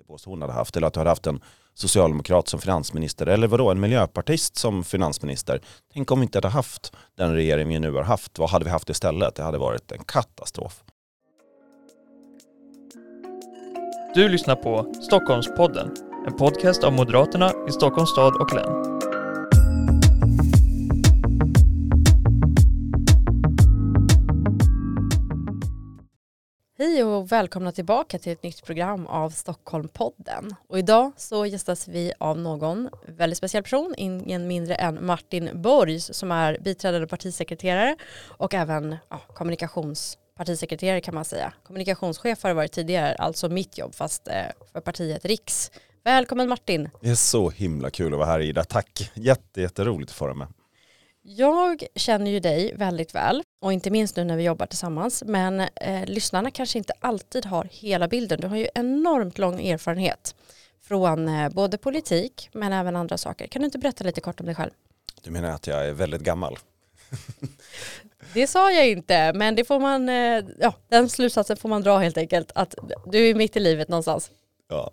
ministerpost hon hade haft eller att du hade haft en socialdemokrat som finansminister eller vadå, en miljöpartist som finansminister. Tänk om vi inte hade haft den regering vi nu har haft. Vad hade vi haft istället? Det hade varit en katastrof. Du lyssnar på Stockholmspodden, en podcast av Moderaterna i Stockholms stad och län. Hej och välkomna tillbaka till ett nytt program av Stockholmpodden. Och idag så gästas vi av någon väldigt speciell person, ingen mindre än Martin Borgs som är biträdande partisekreterare och även ja, kommunikationspartisekreterare kan man säga. Kommunikationschef har det varit tidigare, alltså mitt jobb fast eh, för partiet Riks. Välkommen Martin. Det är så himla kul att vara här Ida, tack. Jätte, jätteroligt att få vara med. Jag känner ju dig väldigt väl och inte minst nu när vi jobbar tillsammans men eh, lyssnarna kanske inte alltid har hela bilden. Du har ju enormt lång erfarenhet från eh, både politik men även andra saker. Kan du inte berätta lite kort om dig själv? Du menar att jag är väldigt gammal? det sa jag inte men det får man, eh, ja, den slutsatsen får man dra helt enkelt att du är mitt i livet någonstans. Ja,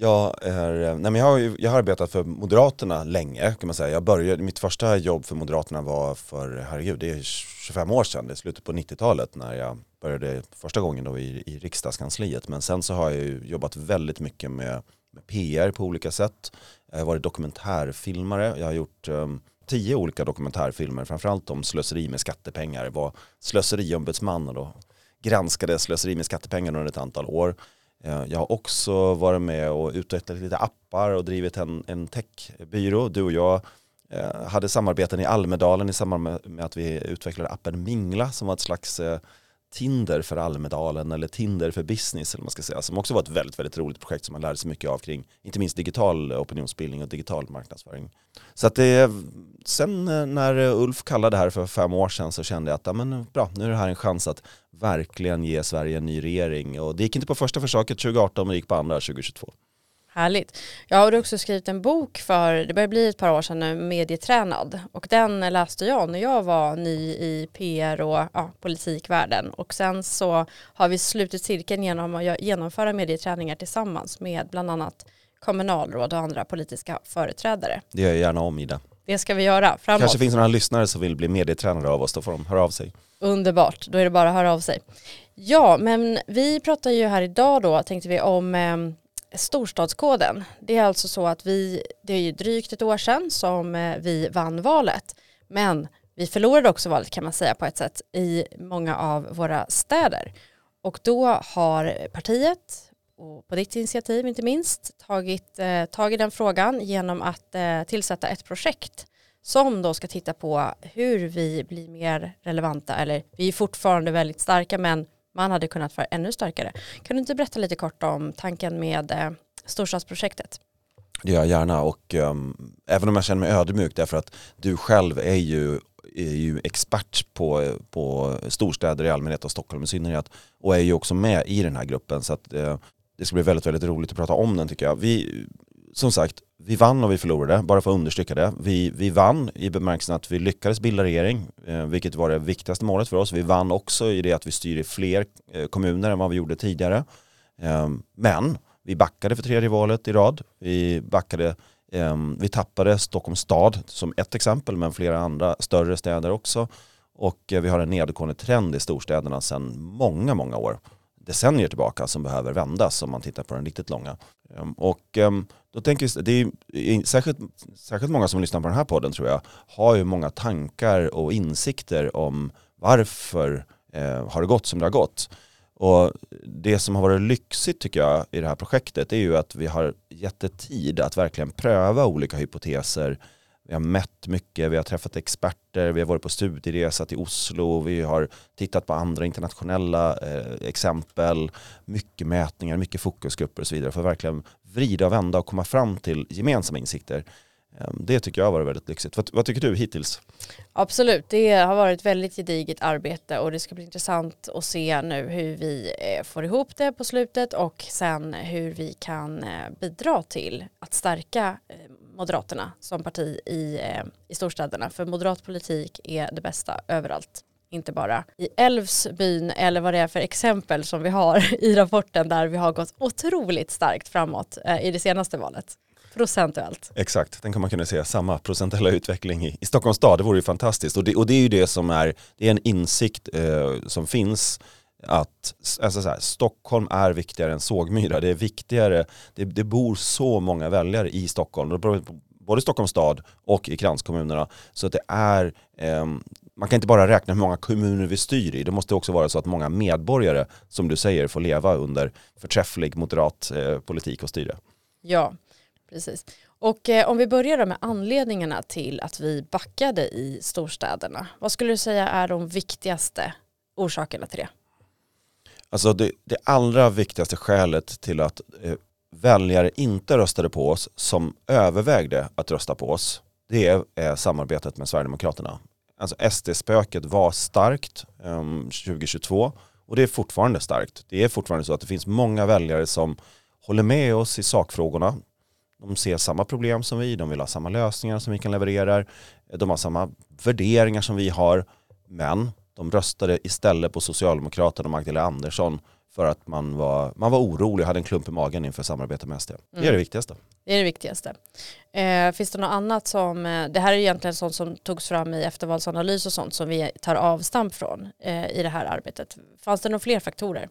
jag, är, eh, nej men jag, har, jag har arbetat för Moderaterna länge kan man säga. Jag började, mitt första jobb för Moderaterna var för, herregud, det är 25 år sedan, det är slutet på 90-talet när jag började första gången då i, i riksdagskansliet. Men sen så har jag ju jobbat väldigt mycket med, med PR på olika sätt. Jag har varit dokumentärfilmare, jag har gjort um, tio olika dokumentärfilmer, framförallt om slöseri med skattepengar. Jag var slöseriombudsman och då granskade slöseri med skattepengar under ett antal år. Eh, jag har också varit med och utvecklat lite appar och drivit en, en techbyrå. Du och jag eh, hade samarbeten i Almedalen i samband med att vi utvecklade appen Mingla som var ett slags eh, Tinder för Almedalen eller Tinder för business eller man ska säga, som också var ett väldigt, väldigt roligt projekt som man lärde sig mycket av kring, inte minst digital opinionsbildning och digital marknadsföring. Så att det, sen eh, när Ulf kallade det här för fem år sedan så kände jag att ja, men bra, nu är det här en chans att verkligen ge Sverige en ny regering. Och det gick inte på första försöket 2018 men det gick på andra 2022. Härligt. Jag har också skrivit en bok för, det börjar bli ett par år sedan nu, Medietränad. Och den läste jag när jag var ny i PR och ja, politikvärlden. Och sen så har vi slutit cirkeln genom att genomföra medieträningar tillsammans med bland annat kommunalråd och andra politiska företrädare. Det gör jag gärna om Ida. Det ska vi göra framåt. kanske finns några lyssnare som vill bli medietränare av oss, då får de höra av sig. Underbart, då är det bara att höra av sig. Ja, men vi pratar ju här idag då, tänkte vi, om eh, storstadskoden. Det är alltså så att vi, det är ju drygt ett år sedan som eh, vi vann valet, men vi förlorade också valet kan man säga på ett sätt i många av våra städer. Och då har partiet, och på ditt initiativ inte minst, tagit eh, tag i den frågan genom att eh, tillsätta ett projekt som då ska titta på hur vi blir mer relevanta, eller vi är fortfarande väldigt starka men man hade kunnat vara ännu starkare. Kan du inte berätta lite kort om tanken med eh, storstadsprojektet? Det gör jag gärna och um, även om jag känner mig ödmjuk därför att du själv är ju, är ju expert på, på storstäder i allmänhet och Stockholm i synnerhet och är ju också med i den här gruppen så att uh, det ska bli väldigt, väldigt roligt att prata om den tycker jag. Vi, som sagt, vi vann och vi förlorade, bara för att understryka det. Vi, vi vann i bemärkelsen att vi lyckades bilda regering, eh, vilket var det viktigaste målet för oss. Vi vann också i det att vi styr i fler eh, kommuner än vad vi gjorde tidigare. Ehm, men vi backade för tredje valet i rad. Vi backade ehm, vi tappade Stockholms stad som ett exempel, men flera andra större städer också. Och eh, vi har en nedåtgående trend i storstäderna sedan många, många år decennier tillbaka som behöver vändas om man tittar på den riktigt långa. Ehm, och ehm, då tänker vi, det är särskilt, särskilt många som lyssnar på den här podden tror jag, har ju många tankar och insikter om varför eh, har det gått som det har gått. Och det som har varit lyxigt tycker jag i det här projektet är ju att vi har gett det tid att verkligen pröva olika hypoteser vi har mätt mycket, vi har träffat experter, vi har varit på studieresa till Oslo, vi har tittat på andra internationella eh, exempel, mycket mätningar, mycket fokusgrupper och så vidare för att verkligen vrida och vända och komma fram till gemensamma insikter. Ehm, det tycker jag har varit väldigt lyxigt. Vad, vad, tycker du hittills? Absolut, det har varit väldigt gediget arbete och det ska bli intressant att se nu hur vi eh, får ihop det på slutet och sen hur vi kan eh, bidra till att stärka eh, Moderaterna som parti i, eh, i storstäderna. För moderat politik är det bästa överallt. inte bara i Älvsbyn eller vad det är för exempel som vi har i rapporten där vi har gått otroligt starkt framåt eh, i det senaste valet procentuellt. Exakt, den kan man kunna se samma procentuella utveckling i, i Stockholms stad, det vore ju fantastiskt. Och det, och det är ju det som är, det är en insikt eh, som finns att alltså så här, Stockholm är viktigare än Sågmyra. Det är viktigare, det, det bor så många väljare i Stockholm, både i Stockholms stad och i kranskommunerna. Så att det är, eh, man kan inte bara räkna hur många kommuner vi styr i, det måste också vara så att många medborgare, som du säger, får leva under förträfflig moderat eh, politik och styre. Ja, precis. Och eh, om vi börjar med anledningarna till att vi backade i storstäderna, vad skulle du säga är de viktigaste orsakerna till det? Alltså det, det allra viktigaste skälet till att eh, väljare inte röstade på oss som övervägde att rösta på oss, det är eh, samarbetet med Sverigedemokraterna. Alltså SD-spöket var starkt eh, 2022 och det är fortfarande starkt. Det är fortfarande så att det finns många väljare som håller med oss i sakfrågorna. De ser samma problem som vi, de vill ha samma lösningar som vi kan leverera, de har samma värderingar som vi har, men de röstade istället på Socialdemokraterna och Magdalena Andersson för att man var, man var orolig och hade en klump i magen inför samarbetet med SD. Det är mm. det viktigaste. Det är det viktigaste. Eh, finns det något annat som, eh, det här är egentligen sånt som togs fram i eftervalsanalys och sånt som vi tar avstamp från eh, i det här arbetet. Fanns det några fler faktorer?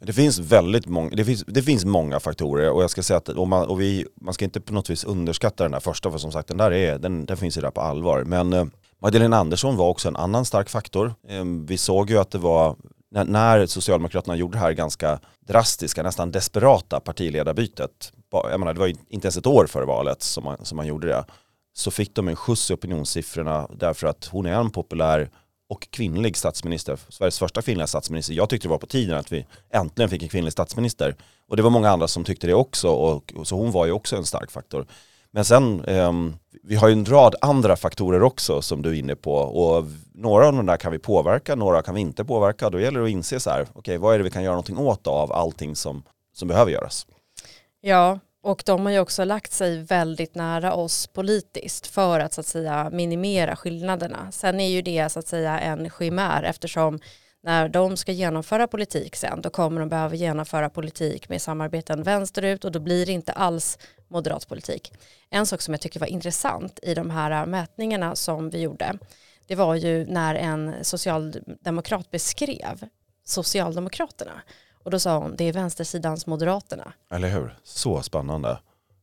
Det finns väldigt många, det finns, det finns många faktorer och jag ska säga att och man, och vi, man ska inte på något vis underskatta den där första för som sagt den där är, den, den finns ju där på allvar. Men eh, Magdalena Andersson var också en annan stark faktor. Ehm, vi såg ju att det var när Socialdemokraterna gjorde det här ganska drastiska, nästan desperata partiledarbytet, jag menar, det var inte ens ett år före valet som man, som man gjorde det, så fick de en skjuts i opinionssiffrorna därför att hon är en populär och kvinnlig statsminister, Sveriges första kvinnliga statsminister. Jag tyckte det var på tiden att vi äntligen fick en kvinnlig statsminister. Och det var många andra som tyckte det också, och, och så hon var ju också en stark faktor. Men sen, eh, vi har ju en rad andra faktorer också som du är inne på och några av de där kan vi påverka, några kan vi inte påverka. Då gäller det att inse så här, okej okay, vad är det vi kan göra någonting åt av allting som, som behöver göras? Ja, och de har ju också lagt sig väldigt nära oss politiskt för att så att säga minimera skillnaderna. Sen är ju det så att säga en skimär eftersom när de ska genomföra politik sen då kommer de behöva genomföra politik med samarbeten vänsterut och då blir det inte alls moderat politik. En sak som jag tycker var intressant i de här mätningarna som vi gjorde det var ju när en socialdemokrat beskrev Socialdemokraterna och då sa hon det är vänstersidans Moderaterna. Eller hur, så spännande.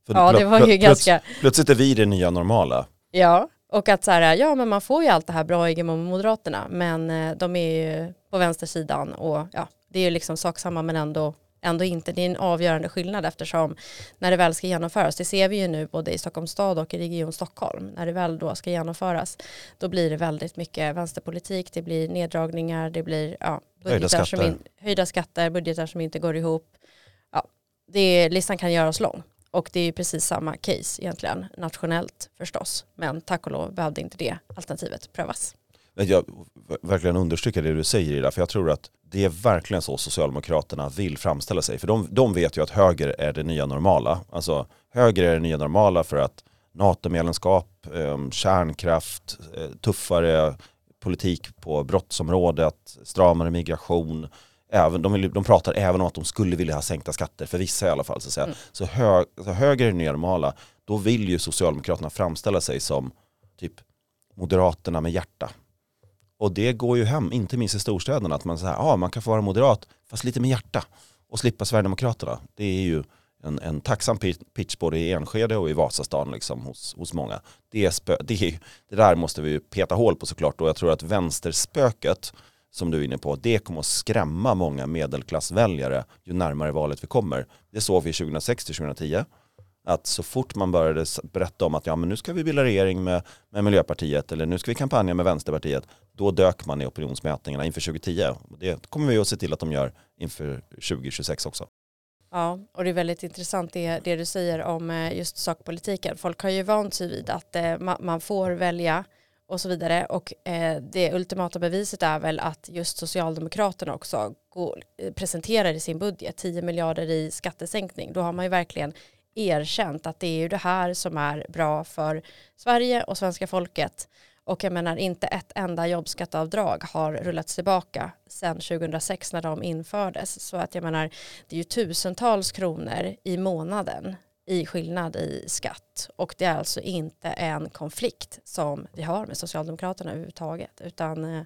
För ja det var ju plöts ganska... Plötsligt är vi det nya normala. Ja, och att så här, ja men man får ju allt det här bra i med Moderaterna men eh, de är ju på vänstersidan och ja det är ju liksom sak samma men ändå ändå inte. Det är en avgörande skillnad eftersom när det väl ska genomföras, det ser vi ju nu både i Stockholms stad och i Region Stockholm, när det väl då ska genomföras, då blir det väldigt mycket vänsterpolitik, det blir neddragningar, det blir ja, höjda, skatter. Som in, höjda skatter, budgetar som inte går ihop. Ja, det, listan kan göras lång. Och det är ju precis samma case egentligen, nationellt förstås. Men tack och lov behövde inte det alternativet prövas. Jag verkligen understryker det du säger Ida, för jag tror att det är verkligen så Socialdemokraterna vill framställa sig. För de, de vet ju att höger är det nya normala. Alltså höger är det nya normala för att NATO-medlemskap, eh, kärnkraft, eh, tuffare politik på brottsområdet, stramare migration. Även, de, de pratar även om att de skulle vilja ha sänkta skatter, för vissa i alla fall. Så, att säga. Mm. så, hög, så höger är det normala, då vill ju Socialdemokraterna framställa sig som typ Moderaterna med hjärta. Och det går ju hem, inte minst i storstäderna, att man säger ja man kan få vara moderat fast lite med hjärta och slippa Sverigedemokraterna. Det är ju en, en tacksam pitch både i Enskede och i Vasastan liksom, hos, hos många. Det, spö, det, det där måste vi peta hål på såklart och jag tror att vänsterspöket som du är inne på, det kommer att skrämma många medelklassväljare ju närmare valet vi kommer. Det såg vi 2006-2010 att så fort man började berätta om att ja, men nu ska vi bilda regering med, med Miljöpartiet eller nu ska vi kampanja med Vänsterpartiet, då dök man i opinionsmätningarna inför 2010. Det kommer vi att se till att de gör inför 2026 också. Ja, och det är väldigt intressant det, det du säger om eh, just sakpolitiken. Folk har ju vant sig vid att eh, man får välja och så vidare. Och eh, det ultimata beviset är väl att just Socialdemokraterna också går, eh, presenterar i sin budget 10 miljarder i skattesänkning. Då har man ju verkligen erkänt att det är ju det här som är bra för Sverige och svenska folket Och jag menar inte ett enda jobbskatteavdrag har rullats tillbaka sedan 2006 när de infördes. Så att jag menar det är ju tusentals kronor i månaden i skillnad i skatt. Och det är alltså inte en konflikt som vi har med Socialdemokraterna överhuvudtaget. Utan eh,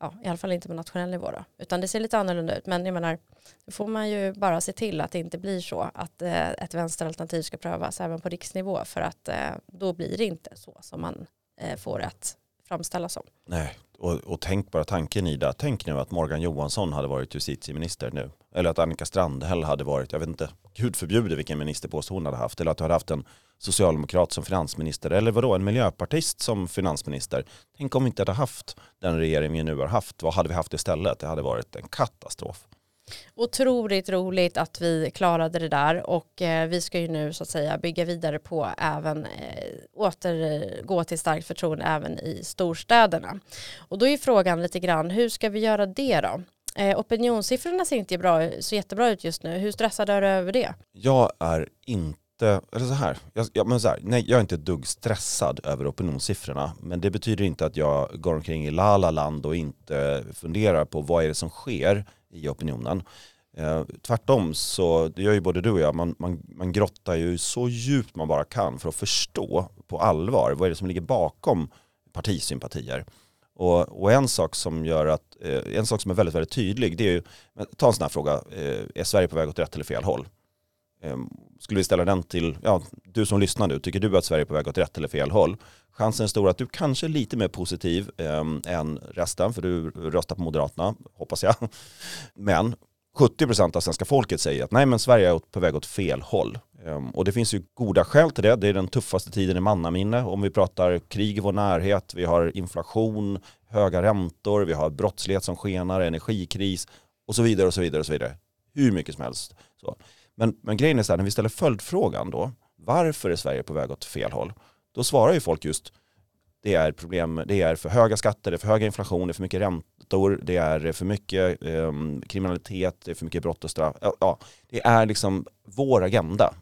ja, i alla fall inte på nationell nivå då. Utan det ser lite annorlunda ut. Men jag menar, då får man ju bara se till att det inte blir så att eh, ett vänsteralternativ ska prövas även på riksnivå. För att eh, då blir det inte så som man eh, får att framställa som. Nej, och, och tänk bara tanken Ida. Tänk nu att Morgan Johansson hade varit justitieminister nu. Eller att Annika Strandhäll hade varit, jag vet inte, gud förbjude vilken ministerpost hon hade haft. Eller att du hade haft en socialdemokrat som finansminister. Eller vadå, en miljöpartist som finansminister. Tänk om vi inte hade haft den regering vi nu har haft. Vad hade vi haft istället? Det hade varit en katastrof. Otroligt roligt att vi klarade det där och eh, vi ska ju nu så att säga bygga vidare på även eh, återgå eh, till starkt förtroende även i storstäderna. Och då är frågan lite grann hur ska vi göra det då? Eh, opinionssiffrorna ser inte bra, så jättebra ut just nu. Hur stressad är du över det? Jag är inte, eller så här, jag, jag, men så här, nej, jag är inte ett dugg stressad över opinionssiffrorna. Men det betyder inte att jag går omkring i la land och inte funderar på vad är det som sker i opinionen. Eh, tvärtom så, det gör ju både du och jag, man, man, man grottar ju så djupt man bara kan för att förstå på allvar vad är det som ligger bakom partisympatier. Och, och en sak som gör att, eh, en sak som är väldigt, väldigt tydlig, det är ju, ta en sån här fråga, eh, är Sverige på väg åt rätt eller fel håll? Eh, skulle vi ställa den till, ja, du som lyssnar nu, tycker du att Sverige är på väg åt rätt eller fel håll? Chansen är stor att du kanske är lite mer positiv eh, än resten, för du röstar på Moderaterna, hoppas jag. Men 70% av svenska folket säger att nej men Sverige är på väg åt fel håll. Ehm, och det finns ju goda skäl till det. Det är den tuffaste tiden i mannaminne. Om vi pratar krig i vår närhet, vi har inflation, höga räntor, vi har brottslighet som skenar, energikris och så vidare och så vidare och så vidare. Hur mycket som helst. Så. Men, men grejen är så här, när vi ställer följdfrågan då, varför är Sverige på väg åt fel håll? Då svarar ju folk just, det är problem, det är för höga skatter, det är för höga inflation, det är för mycket räntor, det är för mycket eh, kriminalitet, det är för mycket brott och straff. Ja, det är liksom vår agenda.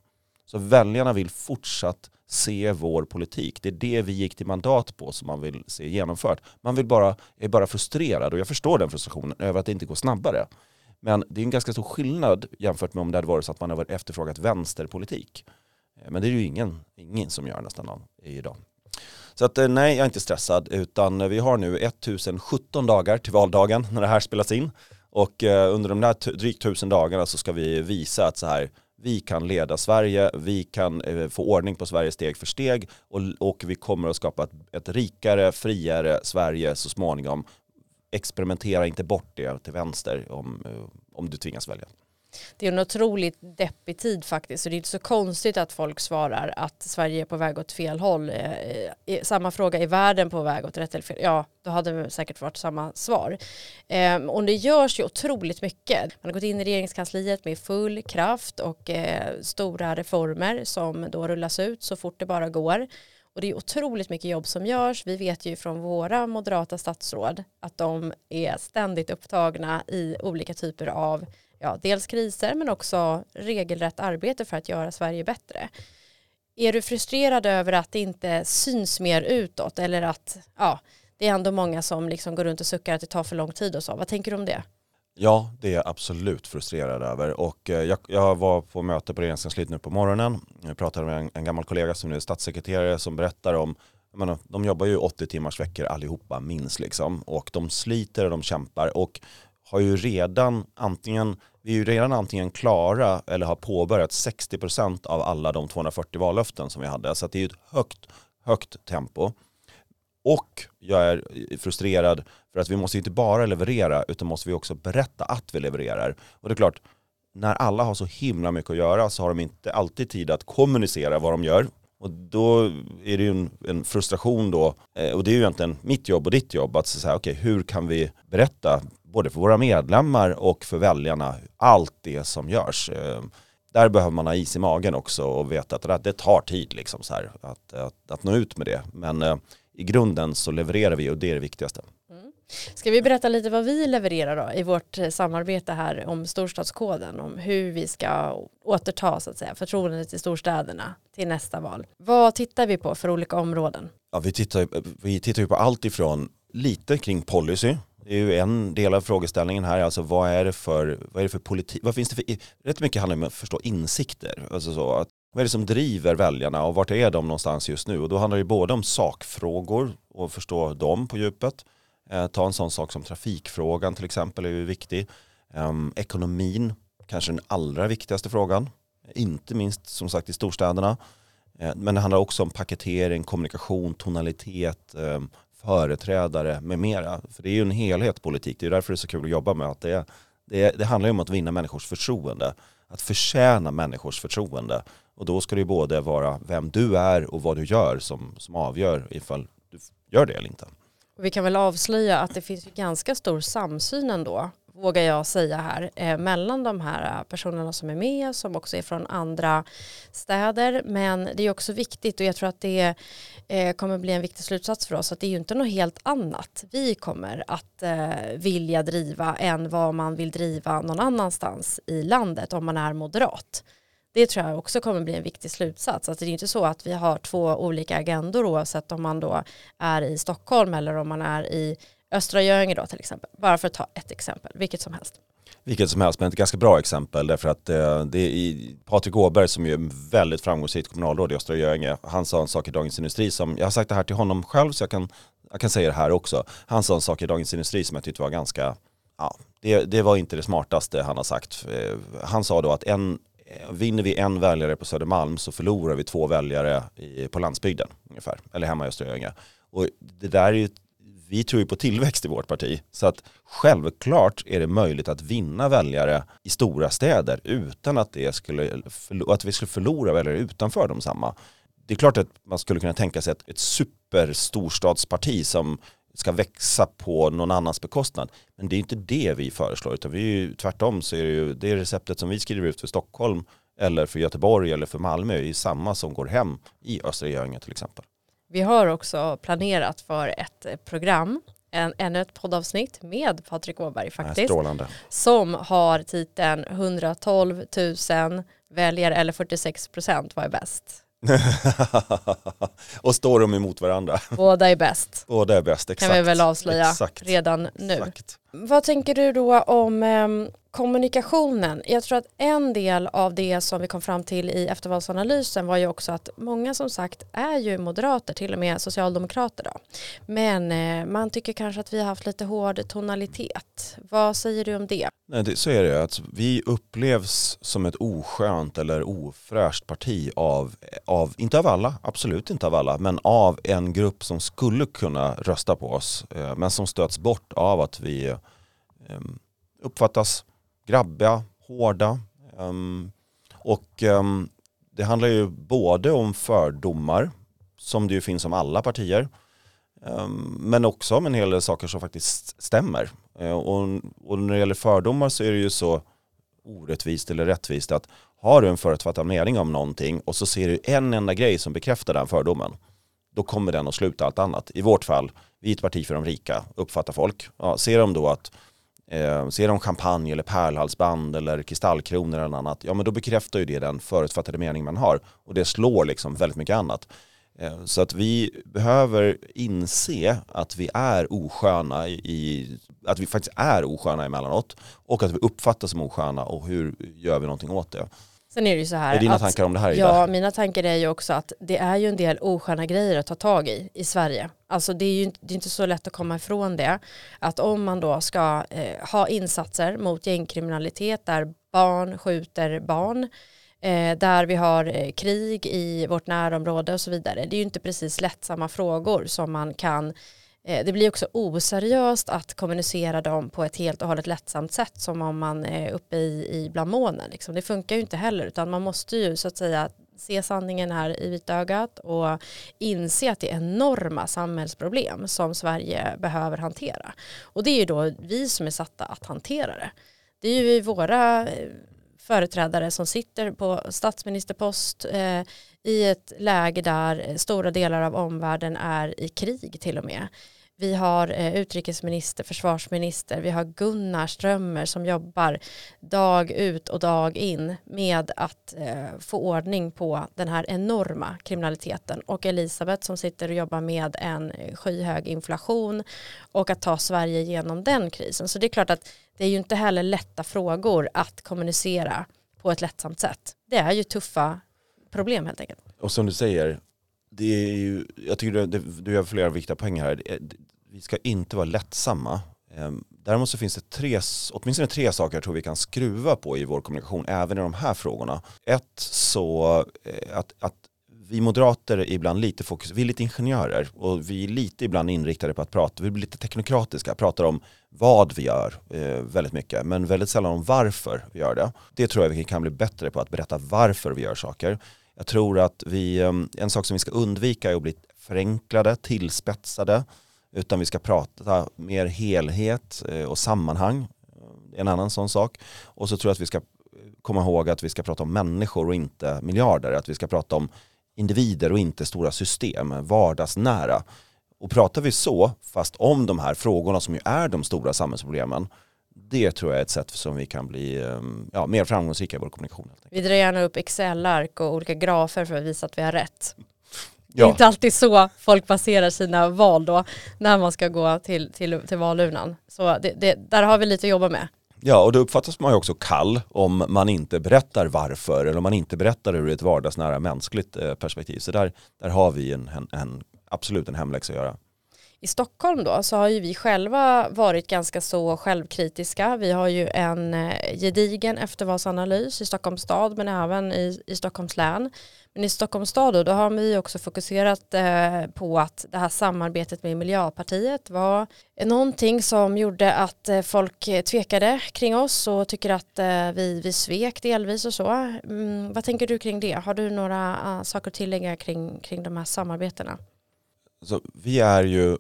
Så väljarna vill fortsatt se vår politik. Det är det vi gick till mandat på som man vill se genomfört. Man vill bara, är bara frustrerad och jag förstår den frustrationen över att det inte går snabbare. Men det är en ganska stor skillnad jämfört med om det hade varit så att man har efterfrågat vänsterpolitik. Eh, men det är ju ingen, ingen som gör nästan någon idag. Så att eh, nej, jag är inte stressad utan eh, vi har nu 1017 dagar till valdagen när det här spelas in. Och under de där drygt tusen dagarna så ska vi visa att så här, vi kan leda Sverige, vi kan eh, få ordning på Sverige steg för steg och, och vi kommer att skapa ett, ett, rikare, friare Sverige så småningom. Experimentera inte bort det till vänster om, eh, om du tvingas välja det är en otroligt deppig tid faktiskt. Så det är inte så konstigt att folk svarar att Sverige är på väg åt fel håll. Eh, eh, samma fråga, är världen på väg åt rätt eller fel? Ja, då hade det säkert varit samma svar. Ehm, och det görs ju otroligt mycket. Man har gått in i regeringskansliet med full kraft och eh, stora reformer som då rullas ut så fort det bara går. Och det är otroligt mycket jobb som görs. Vi vet ju från våra moderata statsråd att de är ständigt upptagna i olika typer av ja, dels kriser men också regelrätt arbete för att göra Sverige bättre. Är du frustrerad över att det inte syns mer utåt eller att ja, det är ändå många som liksom går runt och suckar att det tar för lång tid och så. Vad tänker du om det? Ja, det är jag absolut frustrerad över. Och eh, jag, jag var på möte på Regeringskansliet nu på morgonen. Jag pratade med en, en, gammal kollega som nu är statssekreterare som berättar om menar, de jobbar ju 80 timmars veckor allihopa minst liksom. Och de sliter och de kämpar och har ju redan antingen vi är ju redan antingen klara eller har påbörjat 60% av alla de 240 vallöften som vi hade. Så det är ju ett högt, högt tempo. Och jag är frustrerad för att vi måste inte bara leverera utan måste vi också berätta att vi levererar. Och det är klart, när alla har så himla mycket att göra så har de inte alltid tid att kommunicera vad de gör. Och då är det ju en, en frustration då, eh, och det är ju egentligen mitt jobb och ditt jobb att säga okej okay, hur kan vi berätta både för våra medlemmar och för väljarna, allt det som görs. Eh, där behöver man ha is i magen också och veta att det tar tid liksom så här, att, att, att nå ut med det. Men eh, i grunden så levererar vi och det är det viktigaste. Mm. Ska vi berätta lite vad vi levererar då i vårt eh, samarbete här om storstadskoden, om hur vi ska återta så att säga, förtroendet i storstäderna till nästa val. Vad tittar vi på för olika områden? Ja, vi, tittar, vi tittar ju på allt ifrån lite kring policy, det är ju en del av frågeställningen här, alltså vad är det för, vad är det för politik, vad finns det för, rätt mycket handlar om att förstå insikter, alltså så att vad är det som driver väljarna och vart är de någonstans just nu? Och då handlar det både om sakfrågor och förstå dem på djupet. Eh, ta en sån sak som trafikfrågan till exempel är ju viktig. Eh, ekonomin, kanske den allra viktigaste frågan. Inte minst som sagt i storstäderna. Eh, men det handlar också om paketering, kommunikation, tonalitet, ehm, företrädare med mera. För det är ju en helhet politik. Det är därför det är så kul att jobba med. Att det, det, det handlar ju om att vinna människors förtroende. Att förtjäna människors förtroende. Och då ska det ju både vara vem du är och vad du gör som, som avgör ifall du gör det eller inte. Vi kan väl avslöja att det finns ganska stor samsyn ändå vågar jag säga här, eh, mellan de här eh, personerna som är med, som också är från andra städer. Men det är också viktigt och jag tror att det eh, kommer bli en viktig slutsats för oss att det är ju inte något helt annat vi kommer att eh, vilja driva än vad man vill driva någon annanstans i landet om man är moderat. Det tror jag också kommer bli en viktig slutsats. Alltså det är inte så att vi har två olika agendor oavsett om man då är i Stockholm eller om man är i Östra Göinge då till exempel, bara för att ta ett exempel, vilket som helst. Vilket som helst, men ett ganska bra exempel därför att eh, det är Patrik Åberg som är väldigt framgångsrikt kommunalråd i Östra Göinge, han sa en sak i Dagens Industri som, jag har sagt det här till honom själv så jag kan, jag kan säga det här också, han sa en sak i Dagens Industri som jag tyckte var ganska, ja, det, det var inte det smartaste han har sagt. Eh, han sa då att en, vinner vi en väljare på Södermalm så förlorar vi två väljare i, på landsbygden ungefär, eller hemma i Östra Göinge. Och det där är ju vi tror ju på tillväxt i vårt parti. Så att självklart är det möjligt att vinna väljare i stora städer utan att, det skulle, att vi skulle förlora väljare utanför de samma. Det är klart att man skulle kunna tänka sig ett, ett superstorstadsparti som ska växa på någon annans bekostnad. Men det är inte det vi föreslår, utan vi är ju, tvärtom så är det ju det receptet som vi skriver ut för Stockholm eller för Göteborg eller för Malmö är ju samma som går hem i Östra Göinge till exempel. Vi har också planerat för ett program, en, ännu ett poddavsnitt med Patrik Åberg faktiskt. Strålande. Som har titeln 112 000 väljare eller 46 procent, vad är bäst? och står de emot varandra? Båda är bäst. Båda är bäst, exakt. Kan vi väl avslöja exakt. redan nu. Exakt. Vad tänker du då om eh, kommunikationen? Jag tror att en del av det som vi kom fram till i eftervalsanalysen var ju också att många som sagt är ju moderater, till och med socialdemokrater då. Men eh, man tycker kanske att vi har haft lite hård tonalitet. Vad säger du om det? Nej, det, så är det. Att alltså, vi upplevs som ett oskönt eller ofräscht parti av, av, inte av alla, absolut inte av alla, men av en grupp som skulle kunna rösta på oss, eh, men som stöts bort av att vi Ehm, uppfattas grabbiga, hårda. Ehm, och ehm, det handlar ju både om fördomar, som det ju finns om alla partier, men också om en hel del saker som faktiskt stämmer. Och, och, när det gäller fördomar så är det ju så orättvist eller rättvist att har du en förutfattad mening om någonting och så ser du en enda grej som bekräftar den fördomen, då kommer den att sluta allt annat. I vårt fall, vi är ett parti för de rika, uppfattar folk. Ja, ser de då att Eh, ser de champagne eller pärlhalsband eller kristallkronor eller annat, ja men då bekräftar ju det den förutfattade mening man har. Och det slår liksom väldigt mycket annat. Eh, så att vi behöver inse att vi är osköna i, att vi faktiskt är osköna emellanåt och att vi uppfattas som osköna och hur gör vi någonting åt det. Sen är det ju så här. Är dina att, tankar om det här? Ja, mina tankar är ju också att det är ju en del osköna grejer att ta tag i i Sverige. Alltså det är ju det är inte så lätt att komma ifrån det. Att om man då ska eh, ha insatser mot gängkriminalitet där barn skjuter barn, eh, där vi har eh, krig i vårt närområde och så vidare. Det är ju inte precis lättsamma frågor som man kan Eh, det blir också oseriöst att kommunicera dem på ett helt och hållet lättsamt sätt som om man är uppe i, i bland molnen. Liksom. Det funkar ju inte heller utan man måste ju så att säga se sanningen här i vitögat och inse att det är enorma samhällsproblem som Sverige behöver hantera. Och det är ju då vi som är satta att hantera det. Det är ju våra eh, företrädare som sitter på statsministerpost eh, i ett läge där eh, stora delar av omvärlden är i krig till och med. Vi har eh, utrikesminister, försvarsminister, vi har Gunnar Strömmer som jobbar dag ut och dag in med att eh, få ordning på den här enorma kriminaliteten och Elisabeth som sitter och jobbar med en eh, skyhög inflation och att ta Sverige genom den krisen. Så det är klart att det är ju inte heller lätta frågor att kommunicera på ett lättsamt sätt. Det är ju tuffa problem helt enkelt. Och som du säger, det är ju, jag tycker du, du gör flera viktiga poäng här. Vi ska inte vara lättsamma. Ehm, däremot så finns det tre, åtminstone tre saker jag tror vi kan skruva på i vår kommunikation, även i de här frågorna. Ett, så eh, att, att vi moderater är ibland lite fokus, vi är lite ingenjörer och vi är lite ibland inriktade på att prata, vi blir lite teknokratiska, pratar om vad vi gör eh, väldigt mycket, men väldigt sällan om varför vi gör det. Det tror jag vi kan bli bättre på, att berätta varför vi gör saker. Jag tror att vi, ehm, en sak som vi ska undvika är att bli förenklade, tillspetsade, utan vi ska prata mer helhet eh, och sammanhang. En annan sån sak. Och så tror jag att vi ska komma ihåg att vi ska prata om människor och inte miljarder. Att vi ska prata om individer och inte stora system, vardagsnära. Och pratar vi så, fast om de här frågorna som ju är de stora samhällsproblemen, det tror jag är ett sätt som vi kan bli ehm, ja, mer framgångsrika i vår kommunikation. Vi drar gärna upp Excel-ark och olika grafer för att visa att vi har rätt. Ja. Det är inte alltid så folk baserar sina val då när man ska gå till, till, till valurnan. Så det, det, där har vi lite att jobba med. Ja, och då uppfattas man ju också kall om man inte berättar varför eller om man inte berättar ur ett vardagsnära mänskligt eh, perspektiv. Så där, där har vi en, en, en absolut en hemläxa att göra. I Stockholm då så har ju vi själva varit ganska så självkritiska. Vi har ju en eh, gedigen eftervalsanalys i Stockholms stad men även i, i Stockholms län. Men i Stockholms stad då, då har vi också fokuserat eh, på att det här samarbetet med Miljöpartiet var någonting som gjorde att eh, folk eh, tvekade kring oss och tycker att eh, vi, vi svek delvis och så. Mm, vad tänker du kring det? Har du några uh, saker att tillägga kring, kring de här samarbetena? Alltså, vi är ju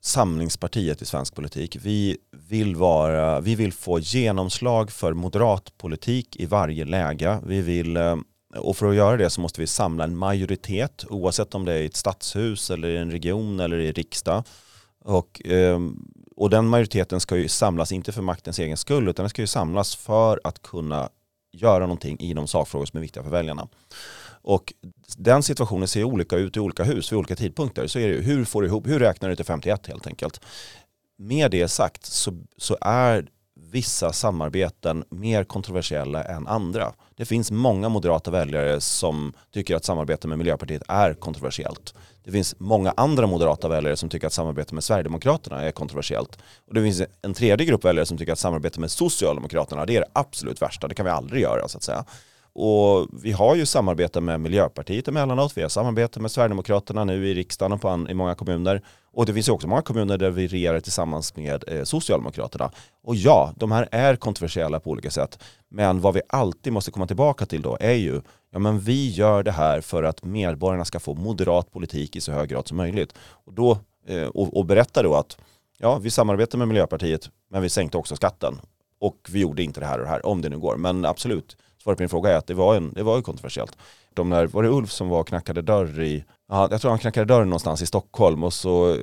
samlingspartiet i svensk politik. Vi vill, vara, vi vill få genomslag för moderat politik i varje läge. Vi vill, eh, och för att göra det så måste vi samla en majoritet oavsett om det är i ett stadshus eller i en region eller i riksdag. Och, ehm, och den majoriteten ska ju samlas inte för maktens egen skull utan den ska ju samlas för att kunna göra någonting i de sakfrågor som är viktiga för väljarna. Och den situationen ser olika ut i olika hus vid olika tidpunkter. Så är det, hur, får du ihop, hur räknar du till 51 helt enkelt? Med det sagt så, så är vissa samarbeten mer kontroversiella än andra. Det finns många moderata väljare som tycker att samarbete med Miljöpartiet är kontroversiellt. Det finns många andra moderata väljare som tycker att samarbete med Sverigedemokraterna är kontroversiellt. Och det finns en tredje grupp väljare som tycker att samarbete med Socialdemokraterna det är det absolut värsta. Det kan vi aldrig göra så att säga. Och vi har ju samarbete med Miljöpartiet emellanåt, vi har samarbete med Sverigedemokraterna nu i riksdagen och på i många kommuner. Och det finns ju också många kommuner där vi regerar tillsammans med eh, Socialdemokraterna. Och ja, de här är kontroversiella på olika sätt. Men vad vi alltid måste komma tillbaka till då är ju, ja men vi gör det här för att medborgarna ska få moderat politik i så hög grad som möjligt. Och, då, eh, och, och berätta då att ja, vi samarbetar med Miljöpartiet, men vi sänkte också skatten. Och vi gjorde inte det här och det här, om det nu går. Men absolut, svaret på din fråga är att det var, en, det var ju kontroversiellt. De där, var det Ulf som var och knackade dörr i, ja, jag tror han knackade dörr någonstans i Stockholm och så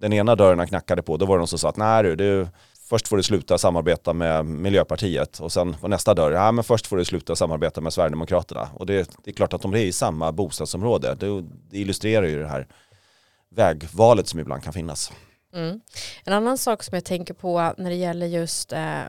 den ena dörren han knackade på, då var det någon som sa att nej du, du först får du sluta samarbeta med Miljöpartiet och sen på nästa dörr, ja men först får du sluta samarbeta med Sverigedemokraterna. Och det, det är klart att om det är i samma bostadsområde, det, det illustrerar ju det här vägvalet som ibland kan finnas. Mm. En annan sak som jag tänker på när det gäller just eh,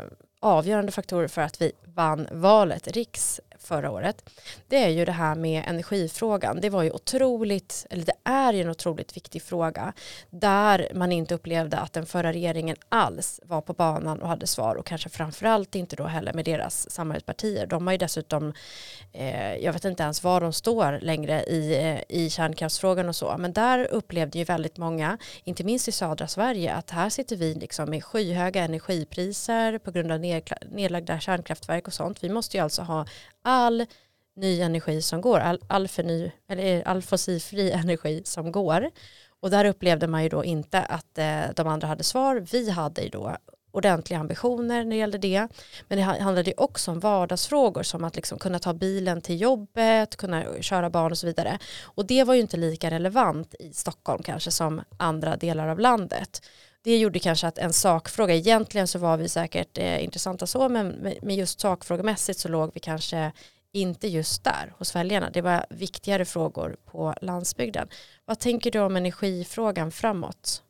avgörande faktorer för att vi vann valet, riks förra året, det är ju det här med energifrågan. Det var ju otroligt, eller det är ju en otroligt viktig fråga där man inte upplevde att den förra regeringen alls var på banan och hade svar och kanske framförallt inte då heller med deras samarbetspartier. De har ju dessutom, eh, jag vet inte ens var de står längre i, eh, i kärnkraftsfrågan och så, men där upplevde ju väldigt många, inte minst i södra Sverige, att här sitter vi liksom med skyhöga energipriser på grund av nedlagda kärnkraftverk och sånt. Vi måste ju alltså ha all ny energi som går, all, all, förny, eller eh, all fossilfri energi som går. Och där upplevde man ju då inte att eh, de andra hade svar. Vi hade ju då ordentliga ambitioner när det gällde det. Men det handlade ju också om vardagsfrågor som att liksom kunna ta bilen till jobbet, kunna köra barn och så vidare. Och det var ju inte lika relevant i Stockholm kanske som andra delar av landet det gjorde kanske att en sakfråga, egentligen så var vi säkert eh, intressanta så, men men just sakfrågemässigt så låg vi kanske inte just där hos väljarna. Det var viktigare frågor på landsbygden. Vad tänker du om energifrågan framåt?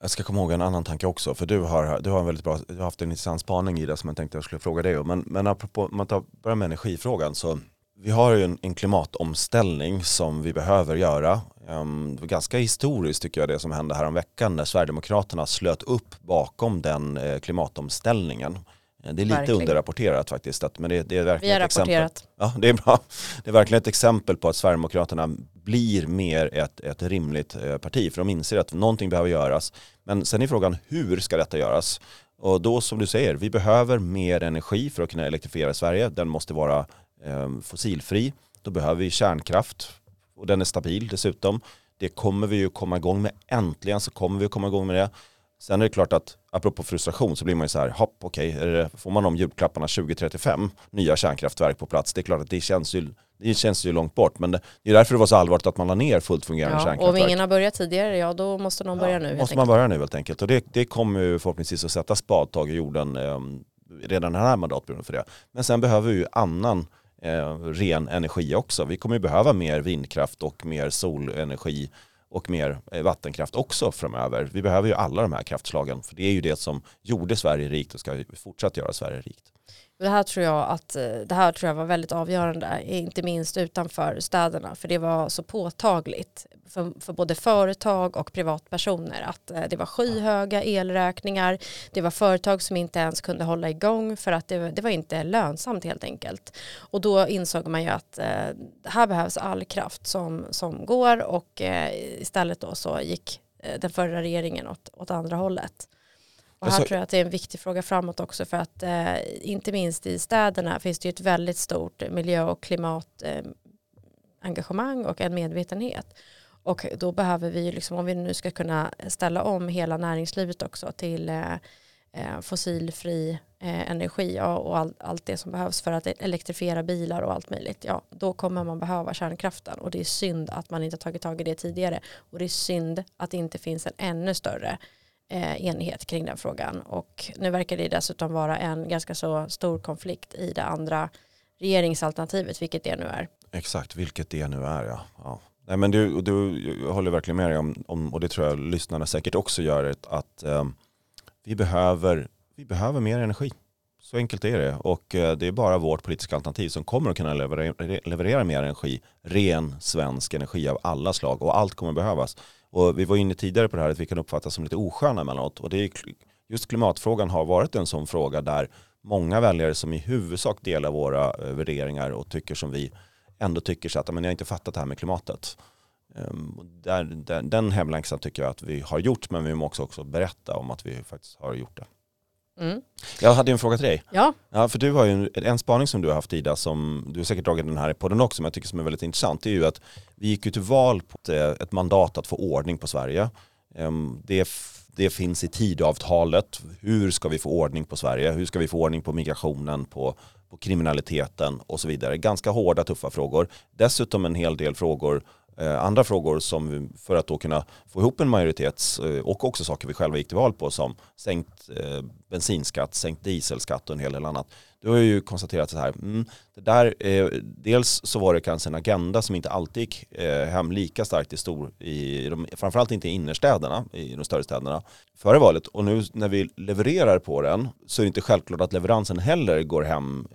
Jag ska komma ihåg en annan tanke också, för du har, du har, en väldigt bra, du har haft en intressant spaning i det som jag tänkte jag skulle fråga dig om. Men, men apropå, om man tar, börjar med energifrågan så vi har ju en, en, klimatomställning som vi behöver göra. Um, det var ganska historiskt tycker jag det som hände här om veckan när Sverigedemokraterna slöt upp bakom den eh, klimatomställningen. Eh, det är lite verkligen. underrapporterat faktiskt. Men det, det är verkligen rapporterat. Exempel. Ja, det är bra. Det är verkligen ett exempel på att Sverigedemokraterna blir mer ett, ett rimligt eh, parti. För de inser att någonting behöver göras. Men sen är frågan hur ska detta göras? Och då som du säger, vi behöver mer energi för att kunna elektrifiera Sverige. Den måste vara fossilfri. Då behöver vi kärnkraft och den är stabil dessutom. Det kommer vi ju komma igång med. Äntligen så kommer vi komma igång med det. Sen är det klart att apropå frustration så blir man ju så här, hopp okej, okay, får man de julklapparna 2035, nya kärnkraftverk på plats, det är klart att det känns ju, det känns ju långt bort. Men det är därför det var så allvarligt att man la ner fullt fungerande ja, kärnkraftverk. Och om ingen har börjat tidigare, ja då måste någon ja, börja nu. måste man börja nu helt enkelt. Och det, det kommer ju förhoppningsvis att sätta spadtag i jorden eh, redan den här mandatperioden för det. Men sen behöver vi ju annan eh, ren energi också. Vi kommer ju behöva mer vindkraft och mer solenergi och mer eh, vattenkraft också framöver. Vi behöver ju alla de här kraftslagen för det är ju det som gjorde Sverige rikt och ska fortsatt göra Sverige rikt. Det här tror jag att eh, det här tror jag var väldigt avgörande, eh, inte minst utanför städerna, för det var så påtagligt för, för både företag och privatpersoner att eh, det var skyhöga elräkningar, det var företag som inte ens kunde hålla igång för att det, det var inte lönsamt helt enkelt. Och då insåg man ju att eh, här behövs all kraft som, som går och istället då så gick den förra regeringen åt, åt andra hållet. Och här tror jag att det är en viktig fråga framåt också för att eh, inte minst i städerna finns det ju ett väldigt stort miljö och klimatengagemang eh, och en medvetenhet. Och då behöver vi, liksom, om vi nu ska kunna ställa om hela näringslivet också till eh, eh fossilfri eh, energi ja, och all, allt det som behövs för att elektrifiera bilar och allt möjligt, ja, då kommer man behöva kärnkraften. Och det är synd att man inte tagit tag i det tidigare. Och det är synd att det inte finns en ännu större Eh, enighet kring den frågan. Och nu verkar det dessutom vara en ganska så stor konflikt i det andra regeringsalternativet, vilket det nu är. Exakt, vilket det nu är ja. ja. Nej, men du, du jag håller verkligen med dig om, om, och det tror jag lyssnarna säkert också gör, att eh, vi, behöver, vi behöver mer energi. Så enkelt är det. Och eh, det är bara vårt politiska alternativ som kommer att kunna leverera, leverera mer energi. Ren svensk energi av alla slag. Och allt kommer behövas. Och vi var inne tidigare på det här att vi kan uppfattas som lite osköna emellanåt. Och det är, just klimatfrågan har varit en sån fråga där många väljare som i huvudsak delar våra eh, värderingar och tycker som vi ändå tycker så att men jag har inte fattat det här med klimatet. Ehm, där, där, den hemlängsan tycker jag att vi har gjort men vi måste också berätta om att vi faktiskt har gjort det. Mm. Jag hade en fråga till dig. Ja. ja för du har ju en, en spaning som du har haft Ida, som du har säkert dragit den här i podden också, men jag tycker som är väldigt intressant, det är ju att vi gick ju till val på ett, ett mandat att få ordning på Sverige. Um, det, det finns i tidavtalet, hur ska vi få ordning på Sverige? Hur ska vi få ordning på migrationen, på, på kriminaliteten och så vidare. Ganska hårda, tuffa frågor. Dessutom en hel del frågor Eh, Eh, andra frågor som för att då kunna få ihop en majoritet eh, och också saker vi själva gick till val på som sänkt eh, bensinskatt, sänkt dieselskatt och en hel del annat. Du har ju konstaterat så här, mm, det där, dels så var det kanske en agenda som inte alltid gick hem lika starkt i stor, i de, framförallt inte i innerstäderna, i de större städerna, före valet. Och nu när vi levererar på den så är det inte självklart att leveransen heller går hem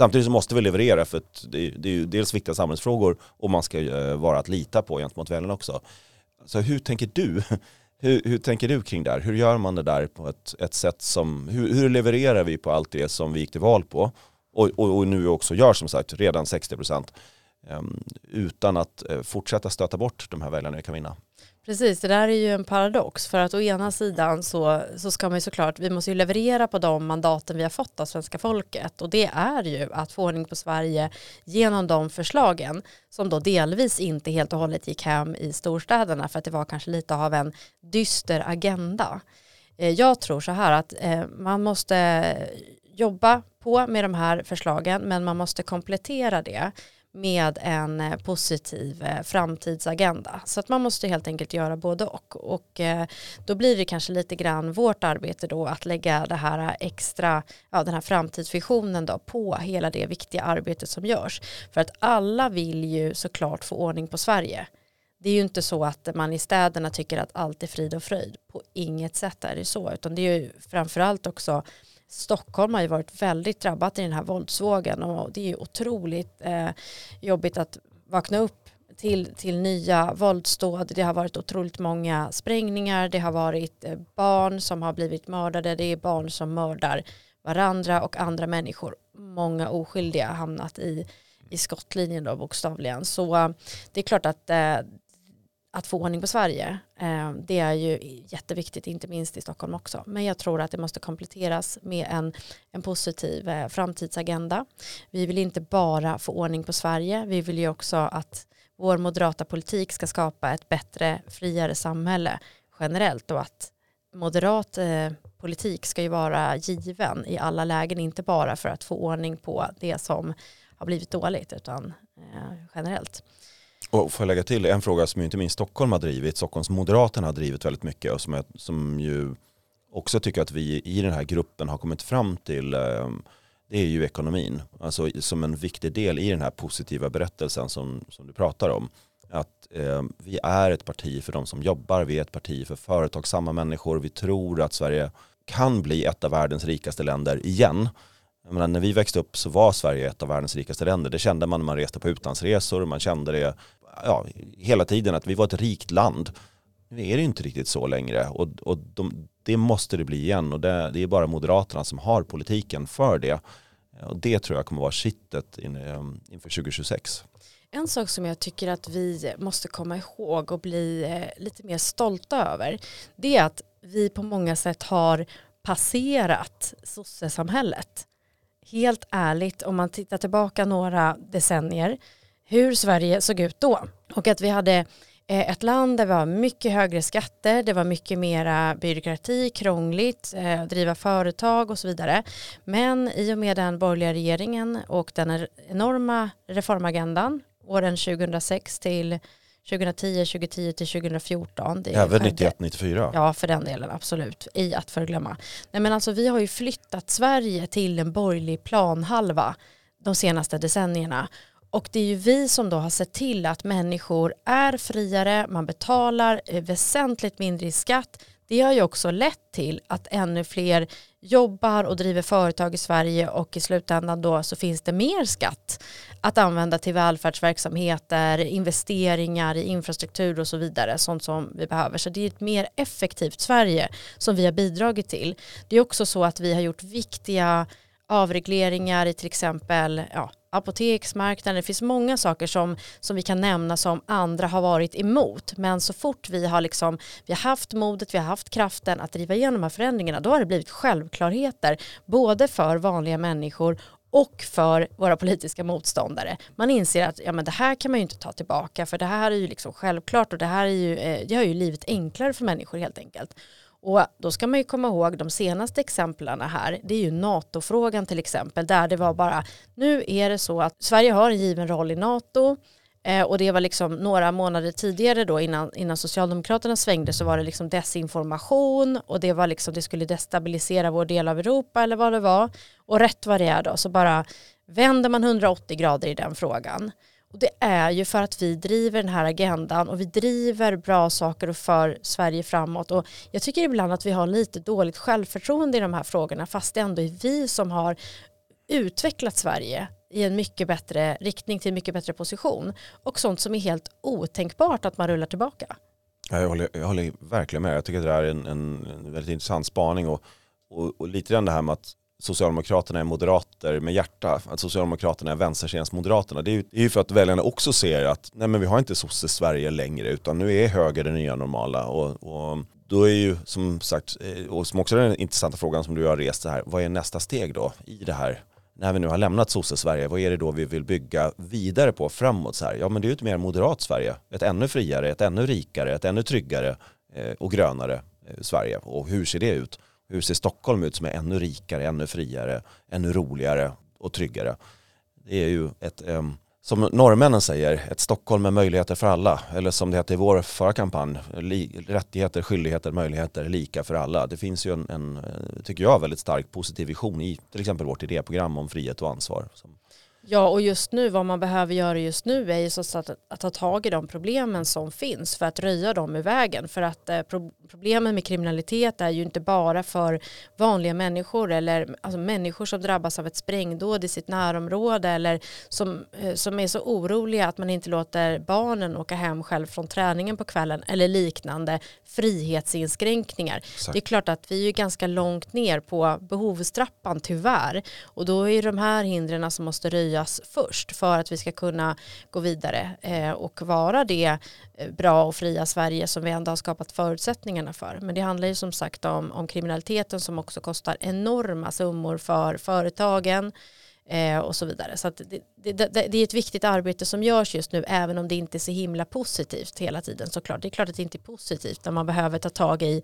Samtidigt så måste vi leverera för att det, det är ju dels viktiga samhällsfrågor och man ska eh, vara att lita på gentemot väljarna också. Så hur tänker du? Hur, hur, tänker du kring det här? Hur gör man det där på ett, ett sätt som, hur, hur, levererar vi på allt det som vi gick till val på? Och, och, och nu också gör som sagt redan 60 procent um, utan att uh, fortsätta stöta bort de här väljarna vi kan vinna. Precis, det där är ju en paradox för att å ena sidan så, så ska man ju såklart, vi måste ju leverera på de mandaten vi har fått av svenska folket och det är ju att få ordning på Sverige genom de förslagen som då delvis inte helt och hållet gick hem i storstäderna för att det var kanske lite av en dyster agenda. Eh, jag tror så här att eh, man måste jobba på med de här förslagen men man måste komplettera det med en eh, positiv eh, framtidsagenda. Så att man måste helt enkelt göra både och. Och eh, då blir det kanske lite grann vårt arbete då att lägga det här extra, ja, den här framtidsvisionen då på hela det viktiga arbetet som görs. För att alla vill ju såklart få ordning på Sverige. Det är ju inte så att man i städerna tycker att allt är frid och fröjd. På inget sätt är det så, utan det är ju framförallt också Stockholm har ju varit väldigt drabbat i den här våldsvågen och det är ju otroligt eh, jobbigt att vakna upp till, till nya våldsdåd. Det har varit otroligt många sprängningar, det har varit eh, barn som har blivit mördade, det är barn som mördar varandra och andra människor. Många oskyldiga har hamnat i, i skottlinjen då bokstavligen. Så eh, det är klart att eh, att få ordning på Sverige. Eh, det är ju jätteviktigt, inte minst i Stockholm också. Men jag tror att det måste kompletteras med en, en positiv eh, framtidsagenda. Vi vill inte bara få ordning på Sverige, vi vill ju också att vår moderata politik ska skapa ett bättre, friare samhälle generellt och att moderat eh, politik ska ju vara given i alla lägen, inte bara för att få ordning på det som har blivit dåligt utan eh, generellt. Och får jag lägga till en fråga som inte minst Stockholm har drivit, Stockholms Moderaterna har drivit väldigt mycket och som, är, som ju också tycker att vi i den här gruppen har kommit fram till ehm, det är ju ekonomin. Alltså som en viktig del i den här positiva berättelsen som, som du pratar om. Att eh, vi är ett parti för de som jobbar, vi är ett parti för företagsamma människor, vi tror att Sverige kan bli ett av världens rikaste länder igen. Menar, när vi växte upp så var Sverige ett av världens rikaste länder. Det kände man när man reste på utlandsresor, man kände det ja, hela tiden att vi var ett rikt land. Nu är det inte riktigt så längre och, och de, det måste det bli igen och det, det, är bara Moderaterna som har politiken för det. Och det tror jag kommer vara kittet in, ehm, inför 2026. En sak som jag tycker att vi måste komma ihåg och bli eh, lite mer stolta över det är att vi på många sätt har passerat sossesamhället. Helt ärligt, om man tittar tillbaka några decennier hur Sverige såg ut då. Och att vi hade eh, ett land där det var mycket högre skatter, det var mycket mera byråkrati, krångligt, eh, driva företag och så vidare. Men i och med den borgerliga regeringen och den enorma reformagendan åren 2006 till 2010, 2010 till 2014. Det Även 91-94? Ja, för den delen, absolut. I att förglömma. Nej, men alltså, vi har ju flyttat Sverige till en borgerlig planhalva de senaste decennierna. Och det är ju vi som då har sett till att människor är friare, man betalar eh, väsentligt mindre i skatt. Det har ju också lett till att ännu fler jobbar och driver företag i Sverige och i slutändan då så finns det mer skatt att använda till välfärdsverksamheter, investeringar i infrastruktur och så vidare, sånt som vi behöver. Så det är ett mer effektivt Sverige som vi har bidragit till. Det är också så att vi har gjort viktiga avregleringar i till exempel ja, apoteksmarknaden. Det finns många saker som, som vi kan nämna som andra har varit emot. Men så fort vi har, liksom, vi har haft modet, vi har haft kraften att driva igenom de här förändringarna, då har det blivit självklarheter. Både för vanliga människor och för våra politiska motståndare. Man inser att ja, men det här kan man ju inte ta tillbaka för det här är ju liksom självklart och det här är ju, eh, det gör ju livet enklare för människor helt enkelt. Och då ska man ju komma ihåg de senaste exemplen här, det är ju NATO-frågan till exempel, där det var bara, nu är det så att Sverige har en given roll i NATO, eh, och det var liksom några månader tidigare då innan, innan Socialdemokraterna svängde så var det liksom desinformation och det var liksom det skulle destabilisera vår del av Europa eller vad det var. Och rätt vad det är då så bara vänder man 180 grader i den frågan. Och det är ju för att vi driver den här agendan och vi driver bra saker och för Sverige framåt. Och jag tycker ibland att vi har lite dåligt självförtroende i de här frågorna fast det ändå är vi som har utvecklat Sverige i en mycket bättre riktning till en mycket bättre position. Och sånt som är helt otänkbart att man rullar tillbaka. jag, håller, jag håller verkligen med. Jag tycker att det är en, en väldigt intressant spaning. Och, och, och lite grann det här med att Socialdemokraterna är moderater med hjärta, att Socialdemokraterna är vänstersidans moderaterna. Det är, ju, för att väljarna också ser att nej men vi har inte sosse-Sverige längre utan nu är höger det nya normala. Och, och då är ju som sagt, eh, och som också är den intressanta frågan som du har rest här, vad är nästa steg då i det här? När vi nu har lämnat sosse-Sverige, vad är det då vi vill bygga vidare på framåt så här? Ja men det är ju ett mer moderat Sverige, ett ännu friare, ett ännu rikare, ett ännu tryggare eh, och grönare eh, Sverige och hur ser det ut? Hur ser Stockholm ut som är ännu rikare, ännu friare, ännu roligare och tryggare? Det är ju ett, ehm, som norrmännen säger, ett Stockholm med möjligheter för alla. Eller som det hette i vår förra kampanj, rättigheter, skyldigheter, möjligheter lika för alla. Det finns ju en, en, eh, tycker jag, väldigt stark positiv vision i till exempel vårt idéprogram om frihet och ansvar. Som Ja, och just nu, vad man behöver göra just nu är ju så att, att ta tag i de problemen som finns för att röja dem i vägen. För att eh, pro problemen med kriminalitet är ju inte bara för vanliga människor eller alltså, människor som drabbas av ett sprängdåd i sitt närområde eller som, eh, som är så oroliga att man inte låter barnen åka hem själv från träningen på kvällen eller liknande frihetsinskränkningar. Exakt. Det är klart att vi är ganska långt ner på behovstrappan tyvärr och då är det de här hindren som måste röjas höjas först för att vi ska kunna gå vidare eh, och vara det eh, bra och fria Sverige som vi ändå har skapat förutsättningarna för. Men det handlar ju som sagt om, om kriminaliteten som också kostar enorma summor för företagen eh, och så vidare. Så det, det, det, det, är ett viktigt arbete som görs just nu även om det inte är så himla positivt hela tiden såklart. Det är klart att det inte är positivt när man behöver ta tag i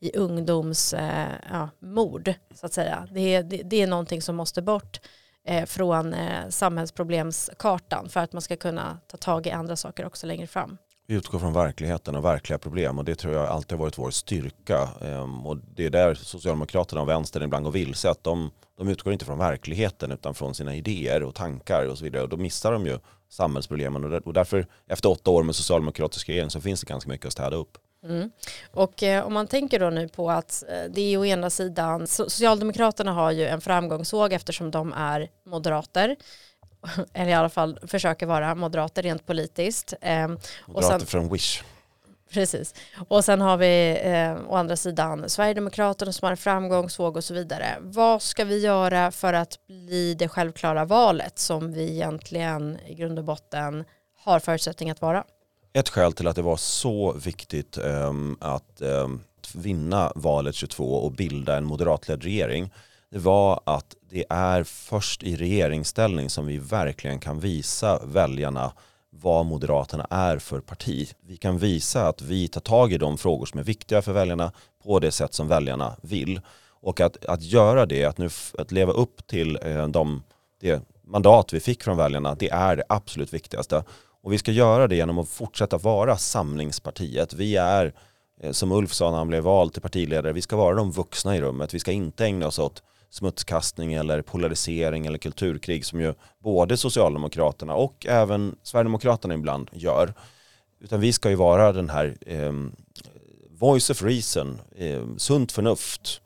i ungdomsmord eh, ja, så att säga. Det, det, det är någonting som måste bort Eh, från eh, samhällsproblemskartan för att man ska kunna ta tag i andra saker också längre fram. Vi utgår från verkligheten och verkliga problem och det tror jag alltid har varit vår styrka. Ehm, och det är där Socialdemokraterna och Vänstern ibland går vilse. Att de, de utgår inte från verkligheten utan från sina idéer och tankar och så vidare. Och då missar de ju samhällsproblemen och därför efter åtta år med socialdemokratisk regering så finns det ganska mycket att städa upp. Mm. Och eh, om man tänker då nu på att eh, det är å ena sidan, Socialdemokraterna har ju en framgångsvåg eftersom de är moderater eller i alla fall försöker vara moderater rent politiskt. Eh, moderater sen, från Wish. Precis. Och sen har vi eh, å andra sidan Sverigedemokraterna som har en framgångsvåg och så vidare. Vad ska vi göra för att bli det självklara valet som vi egentligen i grund och botten har förutsättning att vara? Ett skäl till att det var så viktigt um, att um, vinna valet 22 och bilda en moderatledd regering det var att det är först i regeringsställning som vi verkligen kan visa väljarna vad Moderaterna är för parti. Vi kan visa att vi tar tag i de frågor som är viktiga för väljarna på det sätt som väljarna vill. Och att, att göra det, att, nu, att leva upp till eh, de, det mandat vi fick från väljarna, det är det absolut viktigaste. Och vi ska göra det genom att fortsätta vara samlingspartiet. Vi är, eh, som Ulf sa när han blev vald till partiledare, vi ska vara de vuxna i rummet. Vi ska inte ägna oss åt smutskastning eller polarisering eller kulturkrig som ju både Socialdemokraterna och även Sverigedemokraterna ibland gör. Utan vi ska ju vara den här eh, voice of reason, eh, sunt förnuft,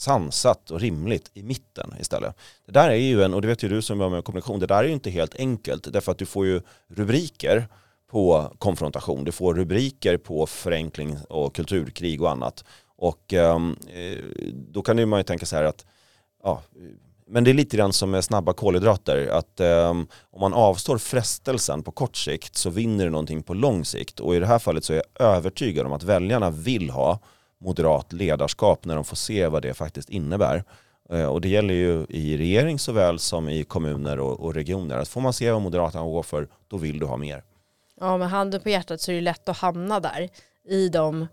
sansat och rimligt i mitten istället. Det där är ju en, och det vet ju du som jobbar med kommunikation, det där är ju inte helt enkelt därför att du får ju rubriker på konfrontation, du får rubriker på förenkling och kulturkrig och annat. Och ehm, eh, då kan man ju tänka så här att, ja, men det är lite grann som med snabba kolhydrater, att eh, om man avstår frestelsen på kort sikt så vinner du någonting på lång sikt. Och i det här fallet så är jag övertygad om att väljarna vill ha moderat ledarskap när de får se vad det faktiskt innebär. Eh, och det gäller ju i regering såväl som i kommuner och, och regioner. Att får man se vad Moderaterna går för, då vill du ha mer. Ja, med handen på hjärtat så är det lätt att hamna där i de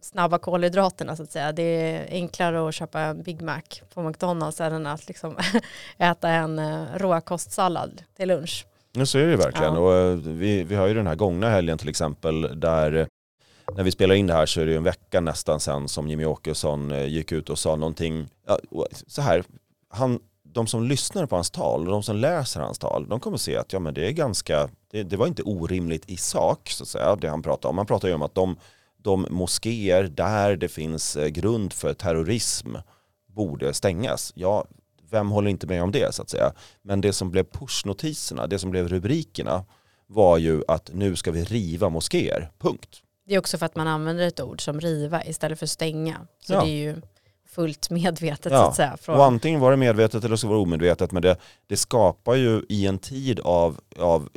snabba kolhydraterna så att säga. Det är enklare att köpa en Big Mac på McDonalds än att liksom äta en eh, råkostsallad till lunch. Nu så är det verkligen. Ja. Och eh, vi, vi har ju den här gångna helgen till exempel där när vi spelar in det här så är det en vecka nästan sen som Jimmy Åkesson eh, gick ut och sa någonting, ja, så här, han, de som lyssnar på hans tal och de som läser hans tal, de kommer se att ja, men det är ganska, det, det var inte orimligt i sak, så att säga, det han pratade om. Han pratade ju om att de, de moskéer där det finns eh, grund för terrorism borde stängas. Ja, vem håller inte med om det så att säga? Men det som blev pushnotiserna, det som blev rubrikerna var ju att nu ska vi riva moskéer, punkt. Det är också för att man använder ett ord som riva istället för stänga. Så ja. det är ju fullt medvetet ja. så att säga. Från... Och antingen var det medvetet eller så var det omedvetet men det, det skapar ju i en tid av, av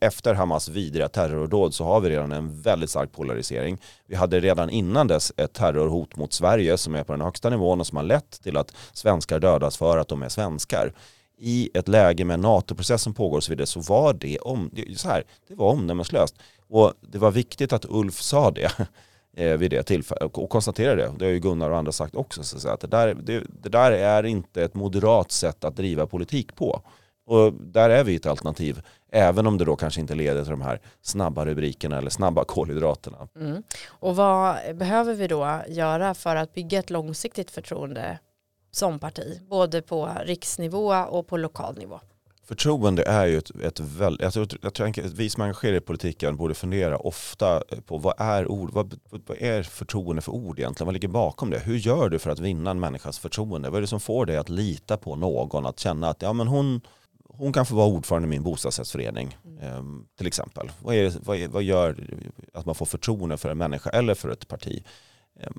efter Hamas vidriga terrordåd så har vi redan en väldigt stark polarisering. Vi hade redan innan dess ett terrorhot mot Sverige som är på den högsta nivån och som har lett till att svenskar dödas för att de är svenskar i ett läge med NATO-processen pågår och så vidare så var det, om, så här, det var omdömeslöst. Och det var viktigt att Ulf sa det. Eh, vid det tillfället och konstaterade det. Det har ju Gunnar och andra sagt också. Så att, säga, att det, där, det, det där är inte ett moderat sätt att driva politik på. Och där är vi ett alternativ, även om det då kanske inte leder till de här snabba rubrikerna eller snabba kolhydraterna. Mm. Och vad behöver vi då göra för att bygga ett långsiktigt förtroende som parti, både på riksnivå och på lokal nivå? Förtroende är ju ett, ett väldigt, jag tror, jag tror att vi som är engagerade i politiken borde fundera ofta på vad är, ord, vad, vad är förtroende för ord egentligen? Vad ligger bakom det? Hur gör du för att vinna en människas förtroende? Vad är det som får dig att lita på någon? Att känna att ja, men hon, hon kan få vara ordförande i min bostadsrättsförening mm. till exempel. Vad, är, vad, är, vad gör att man får förtroende för en människa eller för ett parti? Ehm,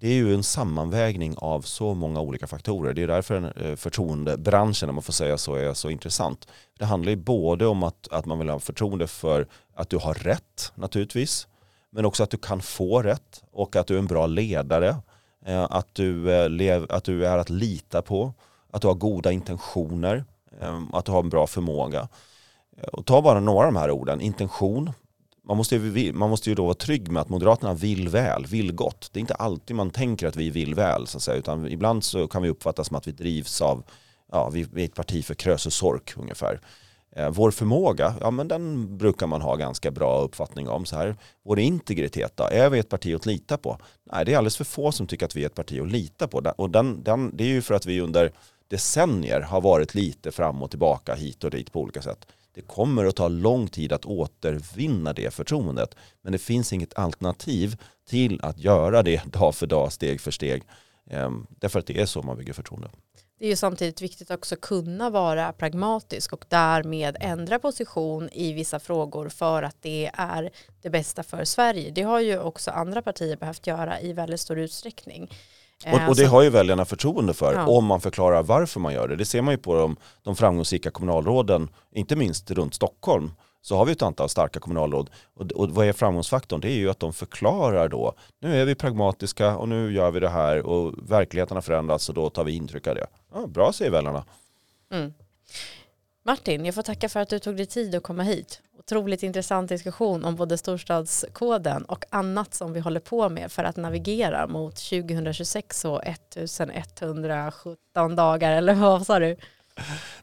det är ju en sammanvägning av så många olika faktorer. Det är därför eh, förtroendebranschen, om man får säga så, är så intressant. Det handlar ju både om att, att man vill ha förtroende för att du har rätt naturligtvis, men också att du kan få rätt och att du är en bra ledare, eh, att du, eh, lev, att du är att lita på, att du har goda intentioner, att du har en bra förmåga. Och ta bara några av de här orden, intention, man måste, ju, man måste ju då vara trygg med att Moderaterna vill väl, vill gott. Det är inte alltid man tänker att vi vill väl, så att säga, utan ibland så kan vi uppfattas som att vi drivs av, ja, vi, är ett parti för krös och sork ungefär. Eh, vår förmåga, ja men den brukar man ha ganska bra uppfattning om. Så här. Vår integritet då, är vi ett parti att lita på? Nej, det är alldeles för få som tycker att vi är ett parti att lita på. Och den, den, det är ju för att vi under decennier har varit lite fram och tillbaka hit och dit på olika sätt. Det kommer att ta lång tid att återvinna det förtroendet. Men det finns inget alternativ till att göra det dag för dag, steg för steg. Ehm, därför att det är så man bygger förtroende. Det är ju samtidigt viktigt också att kunna vara pragmatisk och därmed ändra position i vissa frågor för att det är det bästa för Sverige. Det har ju också andra partier behövt göra i väldigt stor utsträckning. Och, och, det har ju väljarna förtroende för ja. om man förklarar varför man gör det. Det ser man ju på de, de framgångsrika kommunalråden, inte minst runt Stockholm så har vi ett antal starka kommunalråd. Och, och vad är framgångsfaktorn? Det är ju att de förklarar då, nu är vi pragmatiska och nu gör vi det här och verkligheten har förändrats och då tar vi intryck av det. Ja, bra säger väljarna. Mm. Martin, jag får tacka för att du tog dig tid att komma hit otroligt intressant diskussion om både storstadskoden och annat som vi håller på med för att navigera mot 2026 och 1117 dagar, eller vad sa du?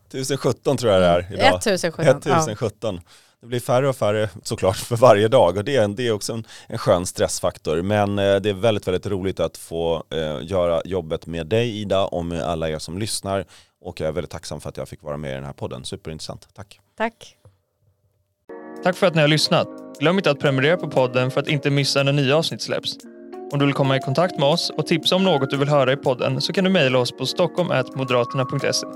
1017 tror jag det är idag. 1017. 1017. Ja. Det blir färre och färre såklart för varje dag och det är, det är också en, en skön stressfaktor. Men eh, det är väldigt, väldigt roligt att få eh, göra jobbet med dig Ida och med alla er som lyssnar. Och jag är väldigt tacksam för att jag fick vara med i den här podden. Superintressant. Tack. Tack. Tack för att ni har lyssnat. Glöm inte att prenumerera på podden för att inte missa när nya avsnitt släpps. Om du vill komma i kontakt med oss och tipsa om något du vill höra i podden så kan du mejla oss på stockholm.moderaterna.se.